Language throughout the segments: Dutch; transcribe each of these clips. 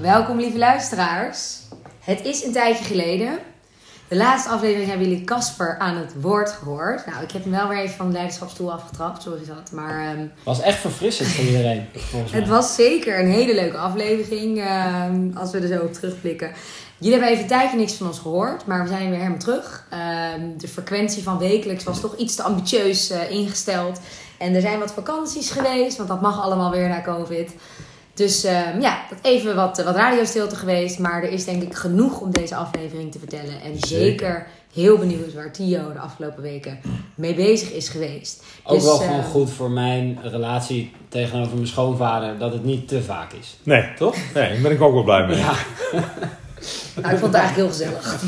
Welkom lieve luisteraars. Het is een tijdje geleden. De laatste aflevering hebben jullie Casper aan het woord gehoord. Nou, ik heb hem wel weer even van de leiderschapsstoel afgetrapt, sorry dat. Maar ehm, was echt verfrissend voor iedereen, volgens mij. het was zeker een hele leuke aflevering, ehm, als we er zo op terugblikken. Jullie hebben even een tijdje niks van ons gehoord, maar we zijn weer helemaal terug. Ehm, de frequentie van wekelijks was toch iets te ambitieus eh, ingesteld. En er zijn wat vakanties geweest, want dat mag allemaal weer na COVID. Dus ehm, ja, dat even wat, wat radiostilte geweest. Maar er is denk ik genoeg om deze aflevering te vertellen. En zeker, heel benieuwd waar Tio de afgelopen weken mee bezig is geweest. Ook Dus, wel gewoon goed voor mijn relatie tegenover mijn schoonvader, dat het niet te vaak is. Nee, Toch? nee, daar ben ik ook wel blij mee. Ja. Nou, ik vond het eigenlijk heel gezellig.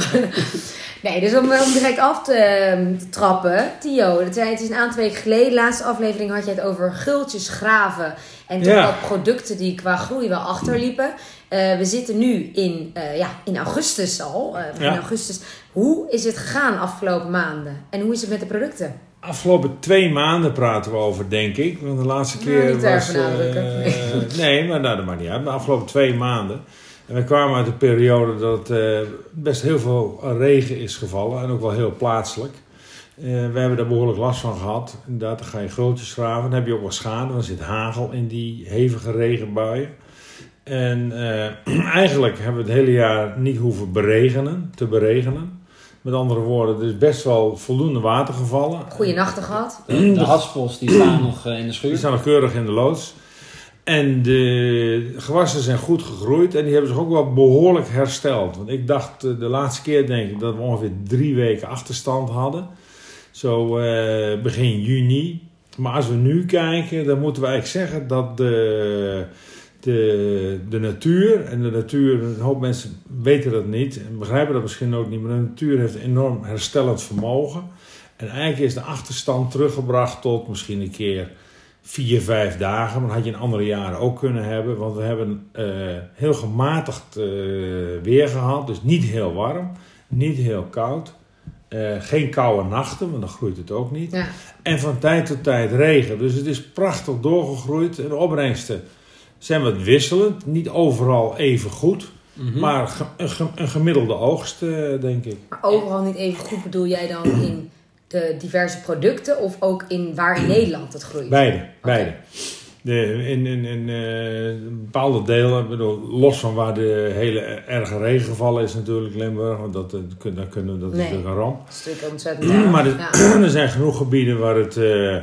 nee, dus om, om direct af te, ehm, te trappen. Tio, het is een aantal weken geleden. De laatste aflevering had je het over gultjes graven. En toch Ja. wel producten die qua groei wel achterliepen. Eh, we zitten nu in, eh, ja, in augustus al. eh, augustus. Hoe is het gegaan afgelopen maanden? En hoe is het met de producten? Afgelopen twee maanden praten we over, denk ik. Want de laatste Nou, keer erg was... benadrukken. eh, nee, maar nou, dat maakt niet uit. De afgelopen twee maanden. En we kwamen uit een periode dat eh, best heel veel regen is gevallen. En ook wel heel plaatselijk. Eh, we hebben daar behoorlijk last van gehad. Inderdaad, dan ga je grootjes graven. Dan heb je ook wel schade. Dan zit hagel in die hevige regenbuien. En eh, eigenlijk hebben we het hele jaar niet hoeven beregenen, te beregenen. Met andere woorden, er is best wel voldoende water gevallen. Goeie nachten gehad? De, de haspels die staan nog in de Die schuur. staan nog keurig in de loods. En de gewassen zijn goed gegroeid en die hebben zich ook wel behoorlijk hersteld. Want ik dacht eh, de laatste keer denk ik dat we ongeveer drie weken achterstand hadden. Zo eh, begin juni. Maar als we nu kijken, dan moeten we eigenlijk zeggen dat de, de, de natuur, en de natuur, een hoop mensen weten dat niet en begrijpen dat misschien ook niet, maar de natuur heeft een enorm herstellend vermogen. En eigenlijk is de achterstand teruggebracht tot misschien een keer vier, vijf dagen. Maar dat had je in andere jaren ook kunnen hebben. Want we hebben eh, heel gematigd eh, weer gehad. Dus niet heel warm, niet heel koud. Eh, geen koude nachten, want dan groeit het ook niet. Ja. En van tijd tot tijd regen. Dus het is prachtig doorgegroeid. En de opbrengsten zijn wat wisselend. Niet overal even goed. Mhm. Maar ge- een, ge- een gemiddelde oogst, eh, denk ik. Maar overal niet even goed bedoel jij dan in de diverse producten of ook in waar in Nederland het groeit? Beide, beide. De, in in, in eh, bepaalde delen, bedoel, los van waar de hele erge regen gevallen is natuurlijk, Limburg, want dat, eh, kun- daar kunnen, we- dat is natuurlijk een ramp. Dat is natuurlijk ontzettend erg. Maar er, Ja. er zijn genoeg gebieden waar het eh,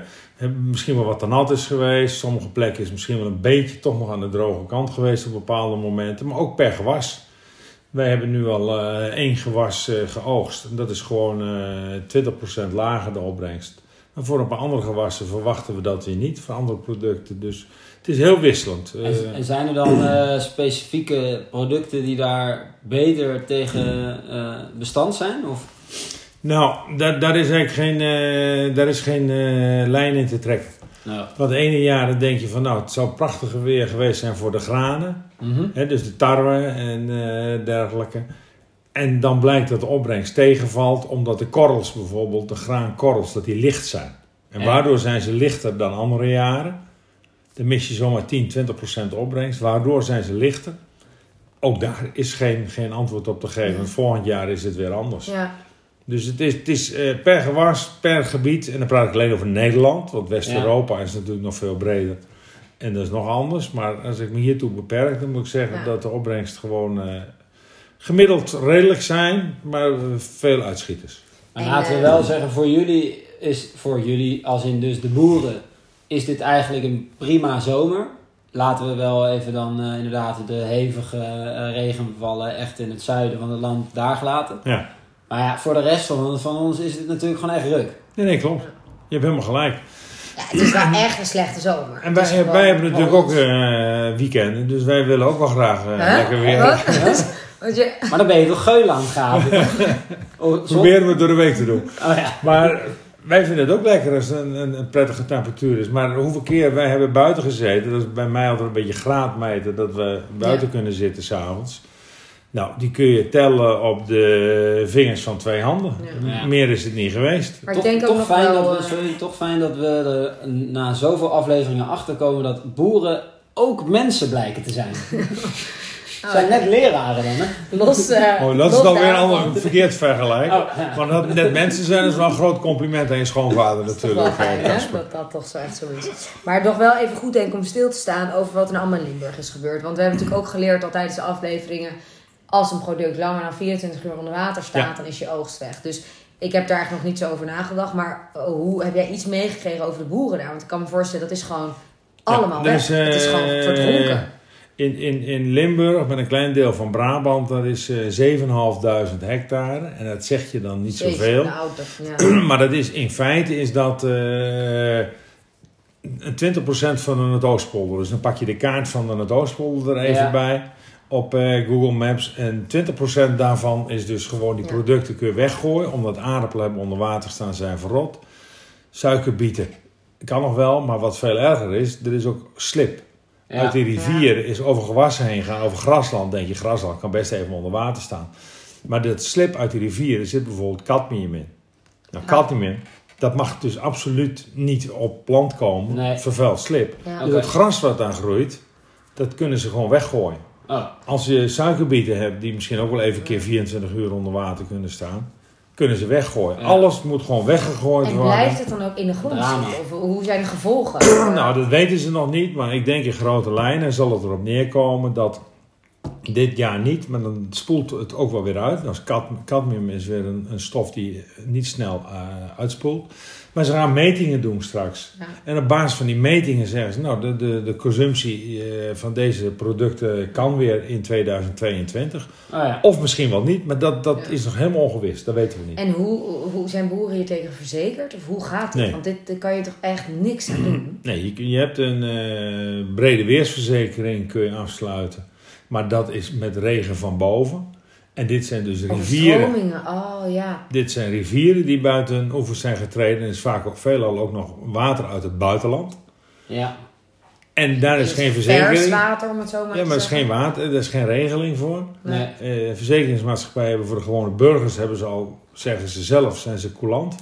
misschien wel wat te nat is geweest. Sommige plekken is misschien wel een beetje toch nog aan de droge kant geweest op bepaalde momenten, maar ook per gewas. Wij hebben nu al eh, één gewas eh, geoogst. En dat is gewoon eh 20% lager de opbrengst. En voor een paar andere gewassen verwachten we dat weer niet, voor andere producten. Dus het is heel wisselend. En, en zijn er dan specifieke producten die daar beter tegen bestand zijn? Of? nou, daar, daar is eigenlijk geen, daar is geen lijn in te trekken. Nou, Want de ene jaren denk je van nou, het zou prachtiger weer geweest zijn voor de granen. mhm. Hè, dus de tarwe en eh, dergelijke. En dan blijkt dat de opbrengst tegenvalt, omdat de korrels bijvoorbeeld, de graankorrels, dat die licht zijn. En Ja. waardoor zijn ze lichter dan andere jaren. Dan mis je zomaar 10, 20 procent opbrengst. Waardoor zijn ze lichter. Ook daar is geen, geen antwoord op te geven. Volgend jaar is het weer anders. Ja. Dus het is, het is eh, per gewas, per gebied. En dan praat ik alleen over Nederland. Want West-Europa is natuurlijk nog veel breder. En dat is nog anders. Maar als ik me hiertoe beperk, dan moet ik zeggen Ja. dat de opbrengst gewoon eh, gemiddeld redelijk zijn. Maar veel uitschieters. Maar En, laten we wel zeggen, voor jullie is, voor jullie, als in dus de boeren, is dit eigenlijk een prima zomer. Laten we wel even dan eh, inderdaad de hevige regenvallen echt in het zuiden van het land daar gelaten. Ja. Maar ja, voor de rest van, van ons is het natuurlijk gewoon echt ruk. Nee, nee, klopt. Je hebt helemaal gelijk. Ja, het is wel echt een slechte zomer. En wij, gewoon- wij hebben natuurlijk ook eh, weekenden. Dus wij willen ook wel graag eh, Hè? lekker weer. Wat? Want je, Maar dan ben je toch geulen aan het graven? oh? Proberen we het door de week te doen. Oh ja. Maar wij vinden het ook lekker als het een, een, een prettige temperatuur is. Maar hoeveel keer wij hebben buiten gezeten, dat is bij mij altijd een beetje graadmeten, dat we buiten Ja. kunnen zitten s'avonds. Nou, die kun je tellen op de vingers van twee handen. Ja. Meer is het niet geweest. maar toch, ik denk ook toch, fijn wel... dat we, eh, sorry, toch fijn dat we er na zoveel afleveringen achterkomen dat boeren ook mensen blijken te zijn. Het zijn net leraren dan, hè? Los, eh, Oh, dat is dan weer een ander verkeerd vergelijk. Oh, ja. Maar dat net mensen zijn is wel een groot compliment aan je schoonvader Dat natuurlijk. fijn, eh, hè? Dat dat toch zo echt zo is. Maar toch wel even goed denk om stil te staan over wat er nou allemaal in Limburg is gebeurd. Want we hebben natuurlijk ook geleerd al tijdens de afleveringen... als een product langer dan 24 uur onder water staat, Ja. dan is je oogst weg. Dus ik heb daar eigenlijk nog niet zo over nagedacht. Maar eh, hoe heb jij iets meegekregen over de boeren daar? Want ik kan me voorstellen, dat is gewoon allemaal weg. het is gewoon eh, verdronken. In, in, in Limburg, met een klein deel van Brabant, dat is eh 7.500 hectare. En dat zeg je dan niet zoveel. nou, dat- ja. Maar dat is, in feite is dat eh 20% van de Noordoostpolder. Dus dan pak je de kaart van de Noordoostpolder er even Ja. bij op eh, Google Maps. En 20% daarvan is dus gewoon die producten kun je weggooien. Omdat aardappelen hebben onder water staan zijn verrot. Suikerbieten kan nog wel, maar wat veel erger is, er is ook slip. Ja. Uit die rivier is over gewassen heen gaan, over grasland. Denk je, grasland kan best even onder water staan. Maar dat slip uit die rivier, er zit bijvoorbeeld cadmium in. Nou, cadmium, dat mag dus absoluut niet op plant komen. Nee. Vervuild slip. Ja. Dus het gras wat daar groeit, dat kunnen ze gewoon weggooien. Oh, Als je suikerbieten hebt, die misschien ook wel even een keer 24 uur onder water kunnen staan, kunnen ze weggooien. Ja. Alles moet gewoon weggegooid En worden. blijft het dan ook in de grond zitten? Of hoe zijn de gevolgen? Nou, dat weten ze nog niet, maar ik denk in grote lijnen zal het erop neerkomen dat dit jaar niet, maar dan spoelt het ook wel weer uit. Nou, cad- cadmium is weer een, een stof die niet snel eh, uitspoelt. Maar ze gaan metingen doen straks. Ja. En op basis van die metingen zeggen ze, nou, de, de, de consumptie eh, van deze producten kan weer in 2022. oh ja. Of misschien wel niet, maar dat, dat Ja. is nog helemaal ongewis. Dat weten we niet. En hoe, hoe zijn boeren hier tegen verzekerd? Of hoe gaat het? Nee. Want dit, daar kan je toch echt niks aan doen? Nee, je, je hebt een eh, brede weersverzekering kun je afsluiten. Maar dat is met regen van boven. En dit zijn dus rivieren. Overstromingen, oh ja. Dit zijn rivieren die buiten hun oevers zijn getreden. En is vaak ook veelal ook nog water uit het buitenland. Ja. En daar is geen Vers verzekering. water, om het zo maar Ja, te maar er is zeggen. geen water, er is geen regeling voor. Nee. Eh verzekeringsmaatschappijen hebben voor de gewone burgers, hebben ze al, zeggen ze zelf, zijn ze coulant.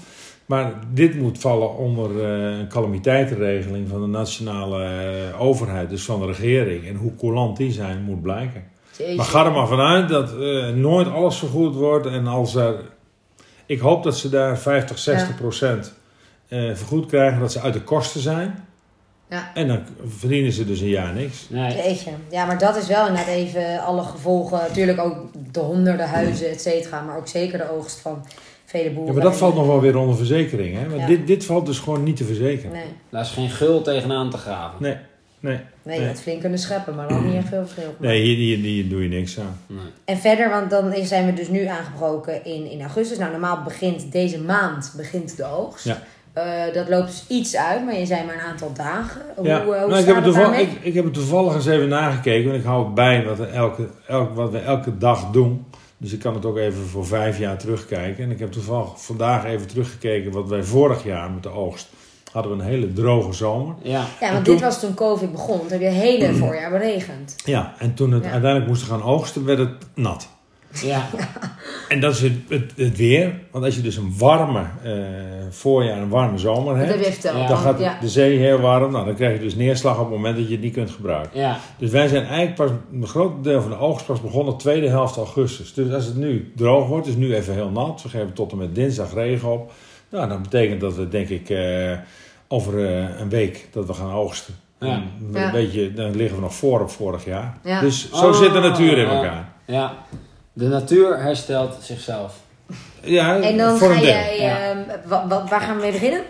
Maar dit moet vallen onder eh, een calamiteitenregeling van de nationale eh, overheid, dus van de regering. En hoe coulant die zijn, moet blijken. Maar ga er maar vanuit dat eh, nooit alles vergoed wordt. En als er, ik hoop dat ze daar 50, 60 procent eh, vergoed krijgen, dat ze uit de kosten zijn. Ja. En dan verdienen ze dus een jaar niks. Nee. Ja, maar dat is wel inderdaad even alle gevolgen. Natuurlijk ook de honderden huizen, et cetera. Maar ook zeker de oogst van vele boeren. Ja, maar dat valt nog wel weer onder verzekering. Hè? Maar Ja. dit, dit valt dus gewoon niet te verzekeren. Nee, Daar is geen gul tegenaan te graven. Nee, nee. nee, je Nee. had flink kunnen scheppen, maar dan niet echt veel verschil. Nee, hier, hier, hier doe je niks aan. Nee. En verder, want dan zijn we dus nu aangebroken in, in augustus. Nou, normaal begint deze maand begint de oogst. Ja. Eh, dat loopt dus iets uit, maar je zei maar een aantal dagen. Hoe, Ja. eh, hoe nou, ik, heb het toevallig, ik, ik heb het toevallig eens even nagekeken. Want ik hou bij wat, we elke, elk, wat we elke dag doen. Dus ik kan het ook even voor vijf jaar terugkijken. En ik heb toevallig vandaag even teruggekeken wat wij vorig jaar met de oogst. Hadden we een hele droge zomer. Ja. Ja, want toen- dit was toen COVID begon. Toen heb je het hele voorjaar beregend. Ja, en toen het Ja. uiteindelijk moesten gaan oogsten, werd het nat. Ja. En dat is het, het, het weer. Want als je dus een warme eh, voorjaar en een warme zomer Dat hebt. Ja. Dan gaat ja. de zee heel warm. Nou, dan krijg je dus neerslag op het moment dat je het niet kunt gebruiken. Ja. Dus wij zijn eigenlijk pas, een groot deel van de oogst pas begonnen tweede helft augustus. Dus als het nu droog wordt, is nu even heel nat. We geven tot en met dinsdag regen op. Nou, dat betekent dat we denk ik eh, over eh, een week dat we gaan oogsten. Ja. En Een beetje, dan liggen we nog voor op vorig jaar. Ja. Dus zo Oh, zit de natuur in ja. elkaar. Ja. De natuur herstelt zichzelf. Ja, En dan voor ga jij... Ja. wa- waar gaan we mee beginnen?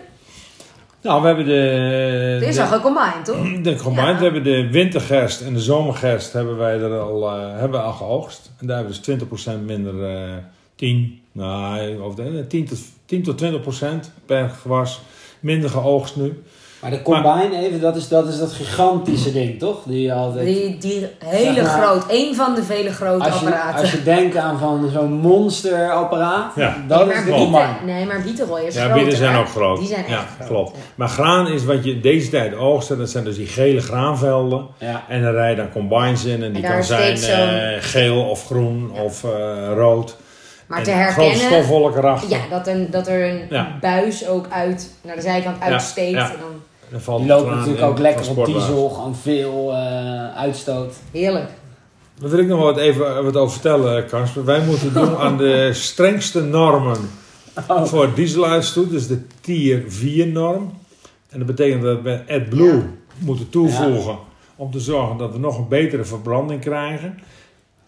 Nou, we hebben de... Dit is de- al gecombined, toch? De combined, Ja. we hebben de wintergerst en de zomergerst hebben wij er al, eh, hebben we al geoogst. En daar hebben we dus 20% minder, eh 10, nou, over de, 10, tot, 10 tot 20% per gewas minder geoogst nu. Maar de combine even, dat is, dat is dat gigantische ding, toch? Die je altijd... Die, die hele Zeg maar- groot, één van de vele grote als, je, apparaten. als je denkt aan van zo'n monsterapparaat, Ja. dat nee, is maar de bieten, combine. nee, maar bietenrooiers Ja, bieden zijn ook groot. Die zijn echt ja, groot. klopt. ja. Maar graan is wat je deze tijd oogst. Dat zijn dus die gele graanvelden. Ja. En daar rijden dan combines in. En die kan is zijn eh, geel of groen of eh, rood. Maar En te Grote herkennen, stofwolken erachter. ja, dat, er, dat er een Ja. buis ook uit, naar de zijkant uitsteekt. ja. En dan, Die graan natuurlijk ook lekker op diesel, gewoon veel eh, uitstoot. heerlijk. Daar wil ik nog wat even wat over vertellen, Kasper. Wij moeten doen aan de strengste normen Oh. voor dieseluitstoot. Dus de Tier 4 norm. En dat betekent dat we AdBlue Ja. moeten toevoegen om te zorgen dat we nog een betere verbranding krijgen.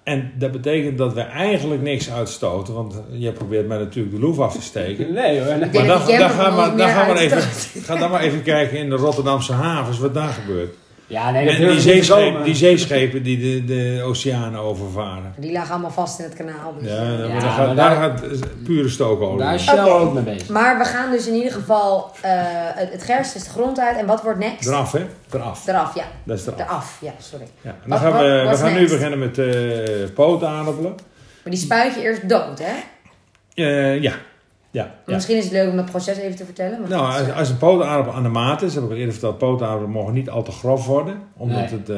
En dat betekent dat we eigenlijk niks uitstoten. Want je probeert mij natuurlijk de loef af te steken. Nee hoor. Ik Maar dan, dan camper gaan we, dan gaan we even, ga dan maar even kijken in de Rotterdamse havens wat daar gebeurt. Ja, nee, dat En die, zeeschepen, die zeeschepen die de, de oceanen overvaren. Die lagen allemaal vast in het kanaal. dus, Ja, eh. maar Ja, daar, gaat, maar daar daar- gaat pure stookolie. Daar is. Shell ook mee bezig. Maar we gaan dus in ieder geval eh, het, het gerst is de grond uit. En wat wordt next? Eraf, hè? Eraf. Eraf, ja. Dat is eraf. Eraf, ja, sorry. Ja. En Wat- dan gaan we, we gaan nu beginnen met uh, pootaardappelen. Maar die spuit je eerst dood, hè? Eh, ja. Ja. Misschien is het leuk om dat proces even te vertellen. Maar Nou, als, eh, als een pootaardappel aan de maat is, heb ik al eerder verteld, pootaardappelen mogen niet al te grof worden. Omdat Nee. het uh,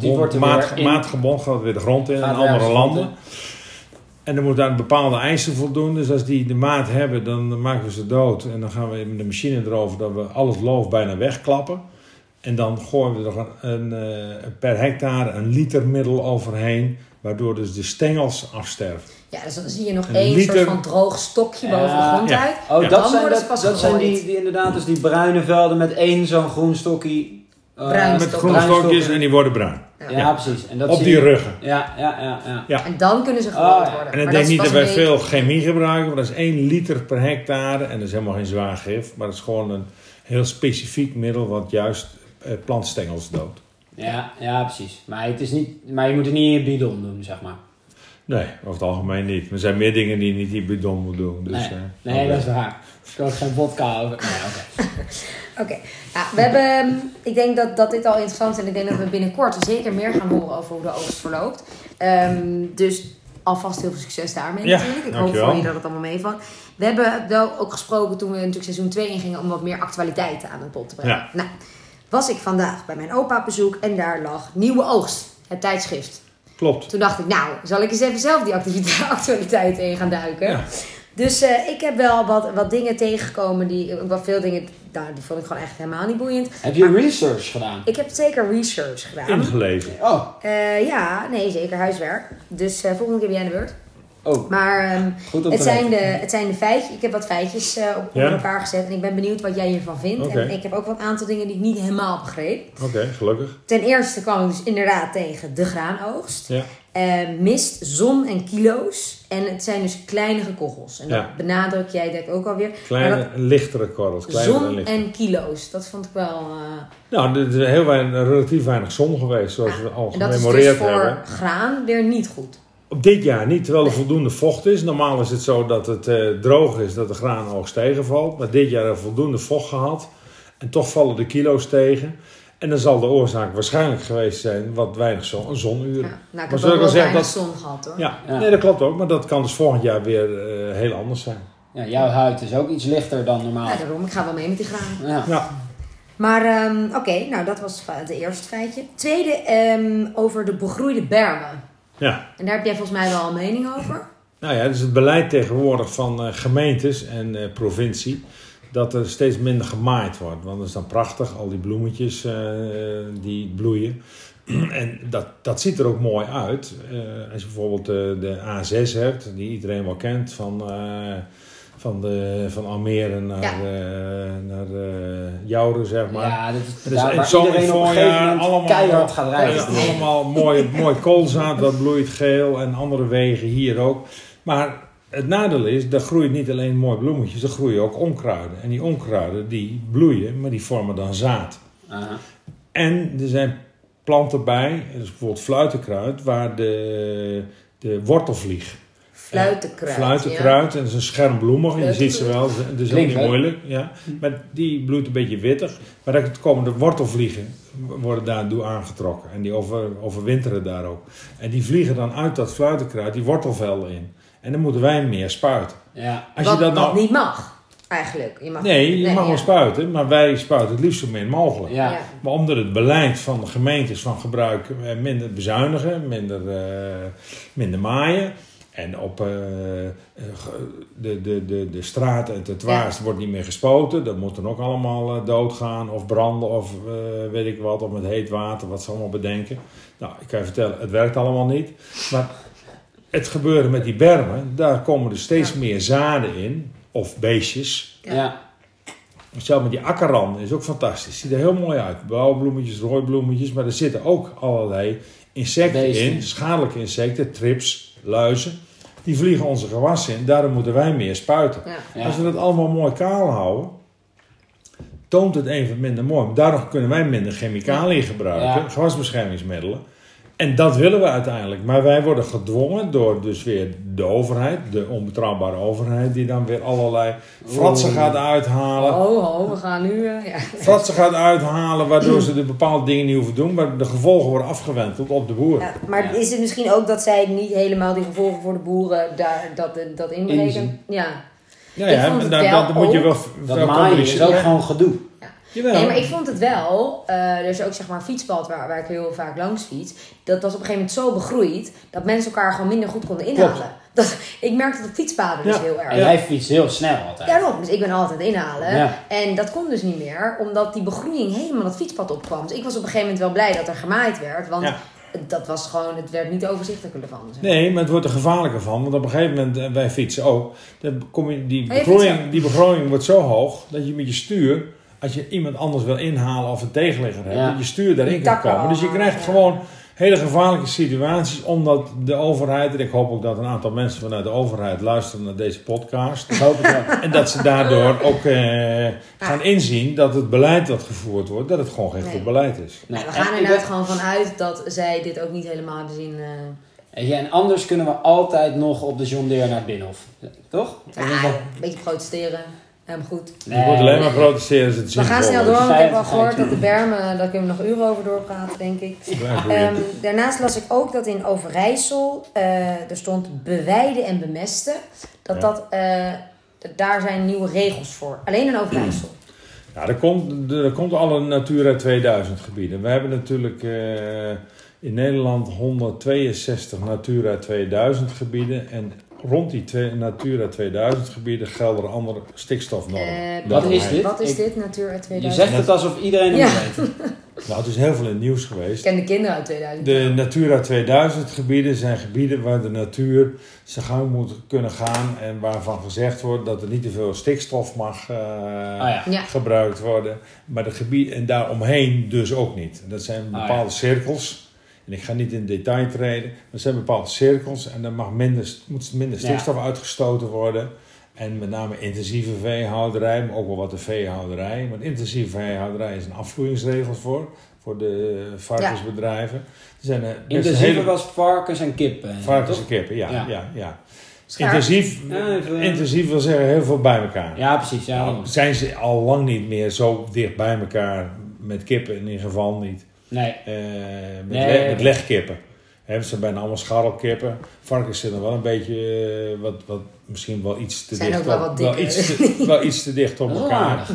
Die wordt gebond, maat, in- maatgebond gaat weer de grond in in andere landen. En er moet aan bepaalde eisen voldoen. Dus als die de maat hebben, dan maken we ze dood. En dan gaan we met de machine erover dat we al het loof bijna wegklappen. En dan gooien we er een, een, eh, per hectare een liter middel overheen. Waardoor dus de stengels afsterven. ja, dus dan zie je nog een één liter- soort van droog stokje Ja, boven de grond ja. uit. Oh, Ja. dat Dan zijn, worden ze dat, pas dat zijn die, die inderdaad, dus die bruine velden met één zo'n groen stokje. eh, Bruin Met stok. groene bruin stokjes en die worden bruin. Ja, Ja. precies. En dat Op die je- ruggen. Ja, ja, ja. ja. En dan kunnen ze Oh, ja. worden. En ik denk is niet dat wij een veel chemie gebruiken, maar dat is 1 liter per hectare. En dat is helemaal geen zwaar gif, maar dat is gewoon een heel specifiek middel wat juist plantstengels doodt. Ja, ja, precies. Maar, het is niet, maar je moet het niet in je bidon doen, zeg maar. Nee, over het algemeen niet. Er zijn meer dingen die je niet in je bidon moet doen. Dus, nee, eh, nee dat is waar. Ik kan geen vodka over. Nee, oké. Oké, ja, we hebben, ehm, ik denk dat, dat dit al interessant is en ik denk dat we binnenkort zeker meer gaan horen over hoe de oogst verloopt. Ehm, dus alvast heel veel succes daarmee Ja, natuurlijk. Ik hoop voor je dat het allemaal meevalt. We hebben wel ook gesproken toen we natuurlijk seizoen 2 ingingen om wat meer actualiteiten aan het bod te brengen. Ja. Nou, was ik vandaag bij mijn opa op bezoek en daar lag Nieuwe Oogst, het tijdschrift. Klopt. Toen dacht ik, nou, zal ik eens even zelf die actualiteiten in gaan duiken. Ja. Dus eh, ik heb wel wat, wat dingen tegengekomen, die, wel veel dingen, nou, die vond ik gewoon echt helemaal niet boeiend. Heb je research gedaan? Ik heb zeker research gedaan. Ingelezen. Oh, Eh, ja, nee, zeker huiswerk. Dus eh, volgende keer ben jij aan de beurt. Oh. Maar ehm, het, zijn de, het zijn de feitjes. Ik heb wat feitjes eh, op, Ja? elkaar gezet. En ik ben benieuwd wat jij hiervan vindt. En ik heb ook wat aantal dingen die ik niet helemaal begreep. Oké, gelukkig. Ten eerste kwam ik dus inderdaad tegen de graanoogst. Ja. Eh, mist, zon en kilo's. En het zijn dus kleinere kogels. En dat Ja. benadruk jij denk ik ook alweer. Kleine, lichtere korrels. en zon lichter. en kilo's. Dat vond ik wel... eh, Nou, er is heel weinig, relatief weinig zon geweest, zoals we al en dat is dus gememoreerd voor hebben. graan weer niet goed. Op dit jaar niet, terwijl er voldoende vocht is. Normaal is het zo dat het eh, droog is, dat de graanoogst tegenvalt. Maar dit jaar hebben we voldoende vocht gehad. En toch vallen de kilo's tegen. En dan zal de oorzaak waarschijnlijk geweest zijn wat weinig zon, zonuren. Ja. Nou, ik Maar heb ook wel zeggen weinig dat- zon gehad hoor. Ja, Ja. nee, dat klopt ook. Maar dat kan dus volgend jaar weer eh, heel anders zijn. Ja, jouw huid is ook iets lichter dan normaal. Ja, daarom. Ik ga wel mee met die graan. Ja. Ja, Maar oké, nou dat was het eerste feitje. Tweede, ehm, over de begroeide bermen. Ja. En daar heb jij volgens mij wel een mening over. Nou ja, het is het beleid tegenwoordig van eh, gemeentes en eh, provincie dat er steeds minder gemaaid wordt. Want dat is dan prachtig, al die bloemetjes eh, die bloeien. En dat, dat ziet er ook mooi uit. Als je bijvoorbeeld de A6 hebt, die iedereen wel kent, van, van, de, van Almere naar, Ja. eh, naar eh, Jouren, zeg maar. Ja, dat is Dus daar in waar zo'n iedereen op een gegeven voorjaar moment allemaal- keihard gaat Ja, rijden. allemaal mooi, mooi koolzaad, dat bloeit geel en andere wegen hier ook. Maar het nadeel is, daar groeit niet alleen mooi bloemetjes, er groeien ook onkruiden. En die onkruiden die bloeien, maar die vormen dan zaad. Aha. En er zijn planten bij, dus bijvoorbeeld fluitenkruid, waar de, de wortelvlieg. Fluitenkruid. Fluitenkruid, en dat is een schermbloemig, je ziet ze wel, Fluitenkruid. dus ook niet moeilijk. Ja. Maar die bloeit een beetje wittig. Maar dan komen de wortelvliegen, worden daardoor aangetrokken. En die over, overwinteren daar ook. En die vliegen dan uit dat fluitenkruid die wortelvelden in. En dan moeten wij meer spuiten. Ja. Als wat, je dat nou... wat niet mag, eigenlijk. Je mag, Nee, je mag ja. wel spuiten, maar wij spuiten het liefst zo min mogelijk. Ja. Ja. Maar omdat het beleid van de gemeentes van gebruik eh, minder bezuinigen, minder, eh, minder maaien, En op eh, eh, de, de, de, de straat en het waast wordt niet meer gespoten. Dat moet dan ook allemaal eh, doodgaan of branden of weet ik wat. Of met heet water, wat ze allemaal bedenken. Nou, ik kan je vertellen, het werkt allemaal niet. Maar het gebeuren met die bermen, daar komen er steeds Ja. meer zaden in. Of beestjes. Ja. Zelfs met die akkerranden is ook fantastisch. Ziet er heel mooi uit. Blauwe bloemetjes, rode bloemetjes. Maar er zitten ook allerlei insecten Beesten. in. Schadelijke insecten, trips, luizen. Die vliegen onze gewassen in. Daarom moeten wij meer spuiten. Ja. Ja. Als we dat allemaal mooi kaal houden, toont het even minder mooi. Daarom kunnen wij minder chemicaliën gebruiken, Ja. gewasbeschermingsmiddelen. En dat willen we uiteindelijk. Maar wij worden gedwongen door dus weer de overheid, de onbetrouwbare overheid, die dan weer allerlei fratsen gaat uithalen. Oh, oh, we gaan nu... eh, ja. Fratsen gaat uithalen, waardoor ze de bepaalde dingen niet hoeven doen, maar de gevolgen worden afgewenteld op de boer. Ja, maar is het misschien ook dat zij niet helemaal die gevolgen voor de boeren daar, dat, dat inbreken? Ja. Ja, Ik ja, vond het dan, wel dan moet je wel, Dat maaien is ook gewoon gedoe. Jawel. Nee, maar ik vond het wel, eh, er is ook zeg maar een fietspad waar, waar ik heel vaak langs fiets. Dat was op een gegeven moment zo begroeid dat mensen elkaar gewoon minder goed konden inhalen. Klopt. Dat, ik merkte dat op fietspaden dus Ja. heel erg. En jij fietst heel snel altijd. Daarom, dus ik ben altijd inhalen. Ja. En dat kon dus niet meer, omdat die begroeiing helemaal het fietspad opkwam. Dus ik was op een gegeven moment wel blij dat er gemaaid werd. Want Ja. dat was gewoon, het werd niet overzichtelijker zeg maar. Nee, maar het wordt er gevaarlijker van. Want op een gegeven moment, eh, wij fietsen ook. Dan kom je, die, Oh, begroeiing, die begroeiing wordt zo hoog dat je met je stuur, als je iemand anders wil inhalen of een tegenligger hebt, Ja. dat je stuur daarin kan komen. Dus je krijgt ja. gewoon hele gevaarlijke situaties, omdat de overheid, en ik hoop ook dat een aantal mensen vanuit de overheid luisteren naar deze podcast. Ik hoop wel. En dat ze daardoor ook eh, gaan inzien dat het beleid dat gevoerd wordt, dat het gewoon geen Nee. goed beleid is. Nee, we gaan inderdaad ben- gewoon vanuit dat zij dit ook niet helemaal hebben zien. eh, En anders kunnen we altijd nog op de John Deere naar het Binnenhof. Toch? ja, een beetje protesteren. Helemaal goed. je moet alleen maar protesteren als het We gaan snel door, want ik heb al gehoord dat de bermen, daar kunnen we nog uren over doorpraten, denk ik. Ehm, daarnaast las ik ook dat in Overijssel eh, er stond beweiden en bemesten. Dat Ja. dat, eh, d- daar zijn nieuwe regels voor. Alleen in Overijssel. Ja, er komt, er komt alle Natura 2000 gebieden. We hebben natuurlijk eh, in Nederland 162 Natura 2000 gebieden. En rond die twee, Natura 2000 gebieden gelden andere stikstofnormen. Eh, Wat is dit? Wat is Ik- dit, Natura Je 2000? zegt het alsof iedereen het Ja. weten. Nou, het is heel veel in het nieuws Ik geweest. ken de kinderen uit 2000. De Natura 2000 gebieden zijn gebieden waar de natuur zijn gang moet kunnen gaan. En waarvan gezegd wordt dat er niet te veel stikstof mag eh, Ah ja. Ja. gebruikt worden. Maar de gebieden en daaromheen dus ook niet. Dat zijn Ah, bepaalde ja. cirkels. En ik ga niet in detail treden. Maar er zijn bepaalde cirkels en er mag minder, moet minder Ja. stikstof uitgestoten worden. En met name intensieve veehouderij, maar ook wel wat de veehouderij. Want intensieve veehouderij is een afvloeingsregels voor, voor de varkensbedrijven. Er zijn eh, Intensieve hele was varkens en kippen. varkens toch? en kippen, ja. Ja. ja. ja. Intensief, Ja, even, intensief wil zeggen heel veel bij elkaar. Ja, precies. Ja, Nou, zijn ze al lang niet meer zo dicht bij elkaar met kippen in ieder geval niet. Nee. Eh, met, Nee. le- met legkippen. Hè, ze zijn bijna allemaal scharrelkippen. Varkens zitten wel een beetje, eh, wat, wat, misschien wel iets te Zijn dicht ook wel op, wat wel, iets te, wel iets te dicht op elkaar.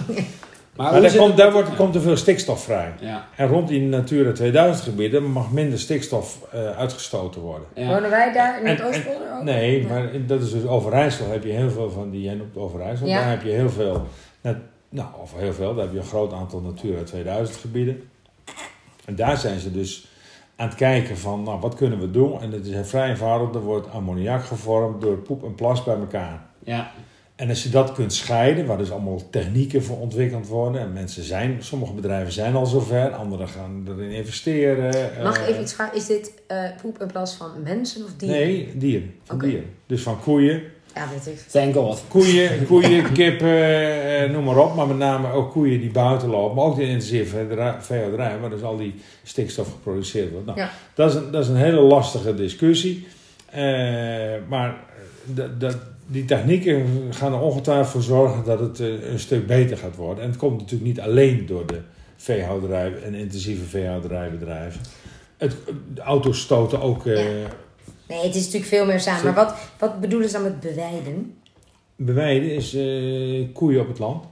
Maar, daar, komt, daar wordt, komt te veel stikstof vrij. Ja, En rond die Natura 2000 gebieden mag minder stikstof eh, uitgestoten worden. ja. Wonen wij daar in het En- en- Oostpolder ook? Nee, Ja. maar dat is dus Overijssel heb je heel veel van die, jij noemt Overijssel, Ja. daar heb je heel veel, net- nou of heel veel, daar heb je een groot aantal Natura 2000 gebieden. En daar zijn ze dus aan het kijken van, nou wat kunnen we doen? En het is vrij eenvoudig, er wordt ammoniak gevormd door poep en plas bij elkaar. ja. En als je dat kunt scheiden, waar dus allemaal technieken voor ontwikkeld worden. En mensen zijn, sommige bedrijven zijn al zover, anderen gaan erin investeren. Mag ik eh, even iets vragen? Is dit eh, poep en plas van mensen of dieren? Nee, dieren. Van dieren. Dus van koeien, Ja, weet ik. Thank God. Koeien, koeien kippen, eh, noem maar op. Maar met name ook koeien die buiten lopen. Maar ook de intensieve veehouderij- waar dus al die stikstof geproduceerd wordt. Nou, Ja. dat, is een, dat is een hele lastige discussie. Eh, maar dat, dat, die technieken gaan er ongetwijfeld voor zorgen dat het eh, een stuk beter gaat worden. En het komt natuurlijk niet alleen door de veehouderij en intensieve veehouderijbedrijven. Het, de auto's stoten ook... eh, Ja. Nee, het is natuurlijk veel meer samen. Maar wat, wat bedoelen ze dan met bewijden? Beweiden is eh, koeien op het land.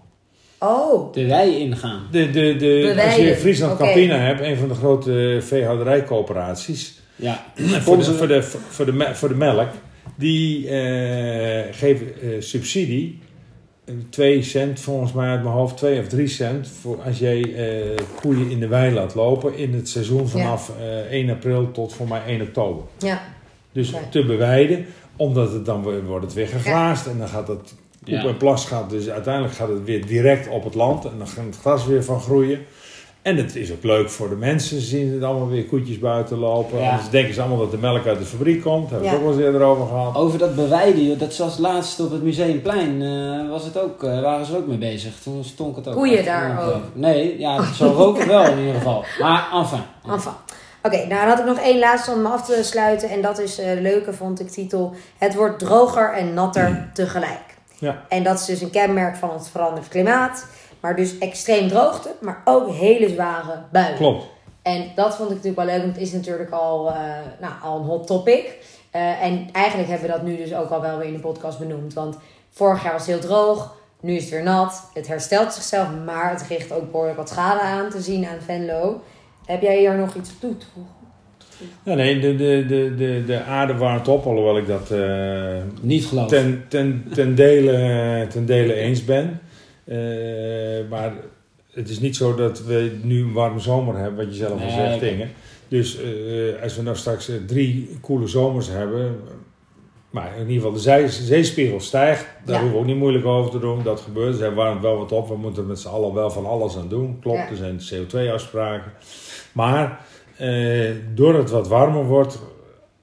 Oh, De wei ingaan. De, de, de, als je Friesland. Campina hebt, een van de grote veehouderijcoöperaties. Ja. voor, de, voor, de, voor, de, voor de melk die eh, geven eh, subsidie. 2 cent volgens mij uit mijn hoofd, 2 of 3 cent. Voor als jij eh, koeien in de wei laat lopen in het seizoen vanaf eh 1 april tot voor mij 1 oktober. Ja, Dus te beweiden, omdat het dan weer- wordt het weer gegraasd en dan gaat het poep Ja. en plas gaat dus uiteindelijk gaat het weer direct op het land en dan gaat het gras weer van groeien. En het is ook leuk voor de mensen. Ze zien het allemaal weer koetjes buiten lopen. Ja. Anders denken ze allemaal dat de melk uit de fabriek komt. Daar hebben we Ja. het ook wel eens eerder over gehad. Over dat bewijden, dat was laatst op het Museumplein, eh, was het ook, eh, waren ze ook mee bezig. Toen stonk het ook. Koeien daar ook? Nee, ja, zo rook het wel in ieder geval. Maar enfin. enfin. Oké, nou dan had ik nog één laatste om me af te sluiten. En dat is eh leuke, vond ik titel. Het wordt droger en natter tegelijk. Ja. En dat is dus een kenmerk van het veranderd klimaat. Maar dus extreem droogte, maar ook hele zware buien. Klopt. En dat vond ik natuurlijk wel leuk, want het is natuurlijk al, eh, nou, al een hot topic. Eh, en eigenlijk hebben we dat nu dus ook al wel weer in de podcast benoemd. Want vorig jaar was het heel droog, nu is het weer nat. Het herstelt zichzelf, maar het richt ook behoorlijk wat schade aan te zien aan Venlo. Heb jij hier nog iets toe te voegen? Ja, nee, de, de, de, de, de aarde warmt op, alhoewel ik dat eh, Niet geloof. ten, ten, ten, dele, ten dele eens ben. Eh, maar het is niet zo dat we nu een warme zomer hebben, wat je zelf al Nee, zegt, dingen. Dus eh, als we nou straks drie koele zomers hebben, maar in ieder geval de zee, zeespiegel stijgt, daar Ja. hoeven we ook niet moeilijk over te doen. Dat gebeurt, er warmt wel wat op, we moeten er met z'n allen wel van alles aan doen. Klopt, Ja. er zijn CO2-afspraken. Maar eh, doordat het wat warmer wordt,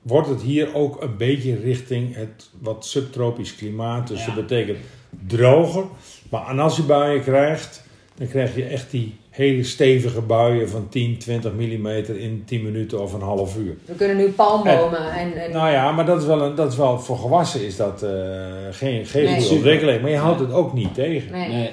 wordt het hier ook een beetje richting het wat subtropisch klimaat. Dus Ja. dat betekent droger. Maar en als je buien krijgt, dan krijg je echt die hele stevige buien van 10, 20 mm in 10 minuten of een half uur. We kunnen nu palmbomen en... en Nou ja, maar dat is wel, een, dat is wel voor gewassen is dat eh, geen, geen Nee. goede ontwikkeling. Maar je houdt het ook niet tegen. nee. Nee.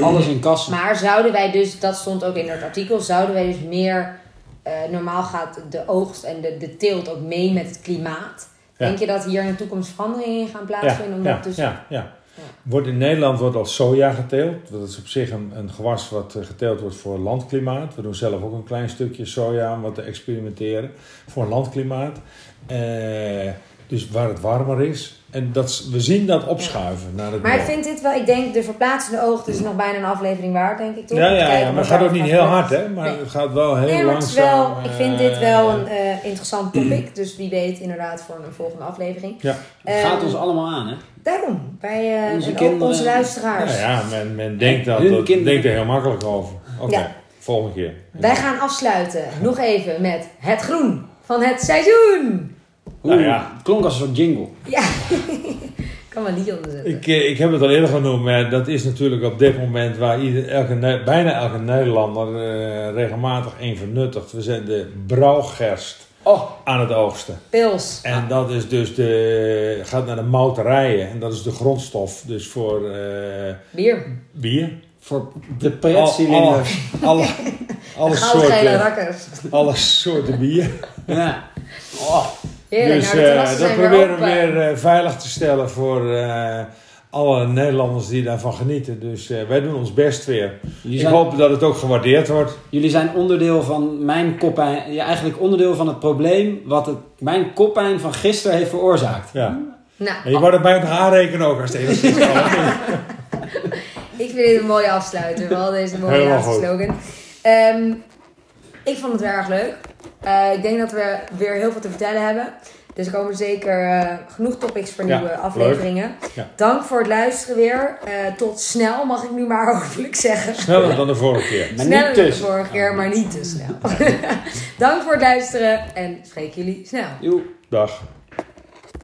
Alles in kassen. Maar zouden wij dus, dat stond ook in het artikel, zouden wij dus meer... eh, normaal gaat de oogst en de, de teelt ook mee met het klimaat. Ja. Denk je dat hier in de toekomst veranderingen in gaan Ja, plaatsvinden? omdat ja, dus... ja, ja. Wordt in Nederland wordt al soja geteeld. Dat is op zich een, een gewas wat eh, geteeld wordt voor landklimaat. We doen zelf ook een klein stukje soja om wat te experimenteren voor landklimaat. Eh, dus waar het warmer is. En dat, we zien dat opschuiven naar het Maar ik vind dit wel, ik denk de verplaatsende oogst is nog bijna een aflevering waard, denk ik toch? Ja, ja, ja, maar het gaat ook niet heel hard, hè? Maar Nee. het gaat wel heel Nee, maar het is langzaam. wel, ik vind dit eh, wel een eh, interessant topic. Dus wie weet inderdaad voor een volgende aflevering. Ja, Het gaat Ehm, ons allemaal aan, hè? Daarom, wij, eh, Onze en ook kinderen- onze luisteraars. nou ja, men, men denkt, dat, Hun dat, denkt er heel makkelijk over. Oké, Ja. volgende keer. Wij gaan afsluiten nog even met het groen van het seizoen. Oeh, Nou ja. Klonk als een soort jingle. Ja, ik kan wel niet onderzetten. Ik, eh, ik heb het al eerder genoemd, maar dat is natuurlijk op dit moment waar ieder, elke, bijna elke Nederlander eh, regelmatig een vernuttigt. We zijn de brouwgerst Oh, aan het oogsten. Pils. En dat is dus de, gaat naar de mouterijen en dat is de grondstof dus voor eh, Bier. bier. voor de Al- pretcilinders. alle, soorten, rakkers. alle soorten bier. Ja. Oh, Heerlijk, dus nou eh, dat weer proberen we weer eh, veilig te stellen voor eh, alle Nederlanders die daarvan genieten. Dus eh, wij doen ons best weer. jullie, Ik zijn, hoop dat het ook gewaardeerd wordt. jullie zijn onderdeel van mijn koppijn. Ja, eigenlijk onderdeel van het probleem wat het, mijn koppijn van gisteren heeft veroorzaakt. Ja. Nou, En je wordt het mij nog aanrekenen ook als het. Ik vind dit een mooie afsluiter. Wel deze mooie laatste slogan. Ehm, ik vond het erg leuk. Eh, ik denk dat we weer heel veel te vertellen hebben. Dus er komen zeker eh, genoeg topics voor Ja, nieuwe afleveringen. Ja. Dank voor het luisteren weer. Eh, tot snel, mag ik nu maar hopelijk zeggen. Sneller dan de vorige keer. Maar Sneller niet dan de vorige keer, maar niet te snel. Dank voor het luisteren en spreek jullie snel. Joe. Dag.